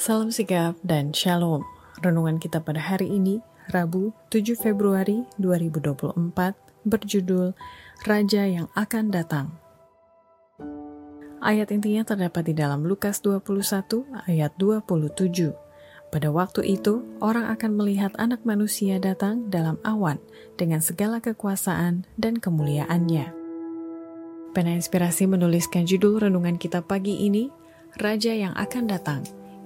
Salam sigap dan shalom. Renungan kita pada hari ini, Rabu 7 Februari 2024, berjudul Raja yang akan datang. Ayat intinya terdapat di dalam Lukas 21 ayat 27. Pada waktu itu, orang akan melihat anak manusia datang dalam awan dengan segala kekuasaan dan kemuliaannya. Pena Inspirasi menuliskan judul renungan kita pagi ini, Raja yang akan datang,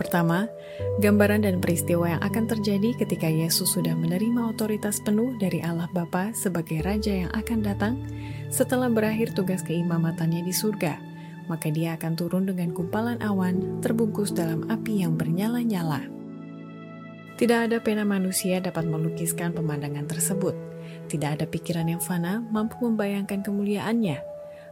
Pertama, gambaran dan peristiwa yang akan terjadi ketika Yesus sudah menerima otoritas penuh dari Allah Bapa sebagai Raja yang akan datang setelah berakhir tugas keimamatannya di surga, maka dia akan turun dengan kumpalan awan terbungkus dalam api yang bernyala-nyala. Tidak ada pena manusia dapat melukiskan pemandangan tersebut. Tidak ada pikiran yang fana mampu membayangkan kemuliaannya.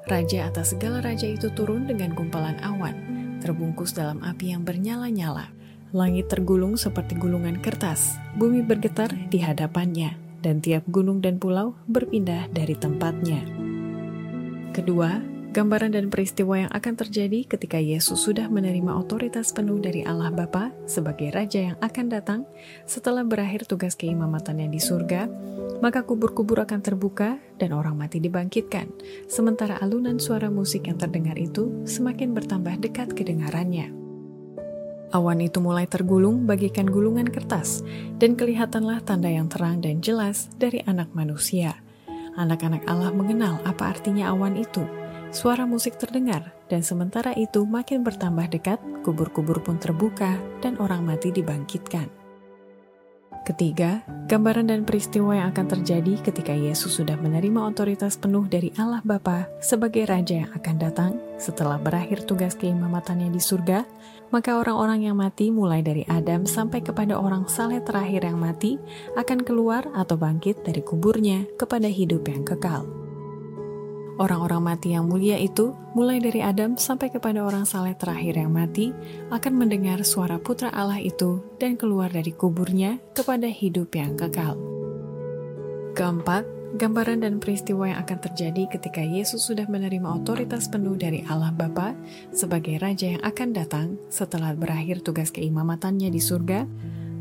Raja atas segala raja itu turun dengan gumpalan awan, terbungkus dalam api yang bernyala-nyala. Langit tergulung seperti gulungan kertas, bumi bergetar di hadapannya, dan tiap gunung dan pulau berpindah dari tempatnya. Kedua, Gambaran dan peristiwa yang akan terjadi ketika Yesus sudah menerima otoritas penuh dari Allah Bapa sebagai Raja yang akan datang setelah berakhir tugas keimamatannya di surga, maka kubur-kubur akan terbuka dan orang mati dibangkitkan, sementara alunan suara musik yang terdengar itu semakin bertambah dekat kedengarannya. Awan itu mulai tergulung bagikan gulungan kertas, dan kelihatanlah tanda yang terang dan jelas dari anak manusia. Anak-anak Allah mengenal apa artinya awan itu, Suara musik terdengar, dan sementara itu makin bertambah dekat, kubur-kubur pun terbuka, dan orang mati dibangkitkan. Ketiga, gambaran dan peristiwa yang akan terjadi ketika Yesus sudah menerima otoritas penuh dari Allah Bapa sebagai Raja yang akan datang setelah berakhir tugas keimamatannya di surga, maka orang-orang yang mati mulai dari Adam sampai kepada orang saleh terakhir yang mati akan keluar atau bangkit dari kuburnya kepada hidup yang kekal. Orang-orang mati yang mulia itu, mulai dari Adam sampai kepada orang saleh terakhir yang mati, akan mendengar suara putra Allah itu dan keluar dari kuburnya kepada hidup yang kekal. Keempat, gambaran dan peristiwa yang akan terjadi ketika Yesus sudah menerima otoritas penuh dari Allah Bapa sebagai Raja yang akan datang setelah berakhir tugas keimamatannya di surga,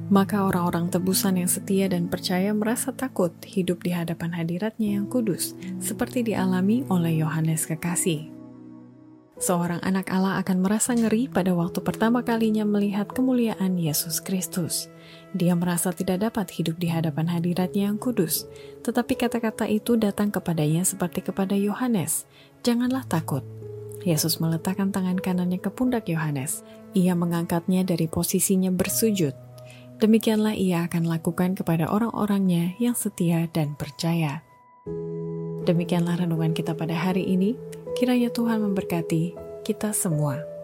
maka orang-orang tebusan yang setia dan percaya merasa takut hidup di hadapan hadiratnya yang kudus, seperti dialami oleh Yohanes Kekasih. Seorang anak Allah akan merasa ngeri pada waktu pertama kalinya melihat kemuliaan Yesus Kristus. Dia merasa tidak dapat hidup di hadapan hadiratnya yang kudus, tetapi kata-kata itu datang kepadanya seperti kepada Yohanes, "Janganlah takut." Yesus meletakkan tangan kanannya ke pundak Yohanes. Ia mengangkatnya dari posisinya bersujud Demikianlah ia akan lakukan kepada orang-orangnya yang setia dan percaya. Demikianlah renungan kita pada hari ini. Kiranya Tuhan memberkati kita semua.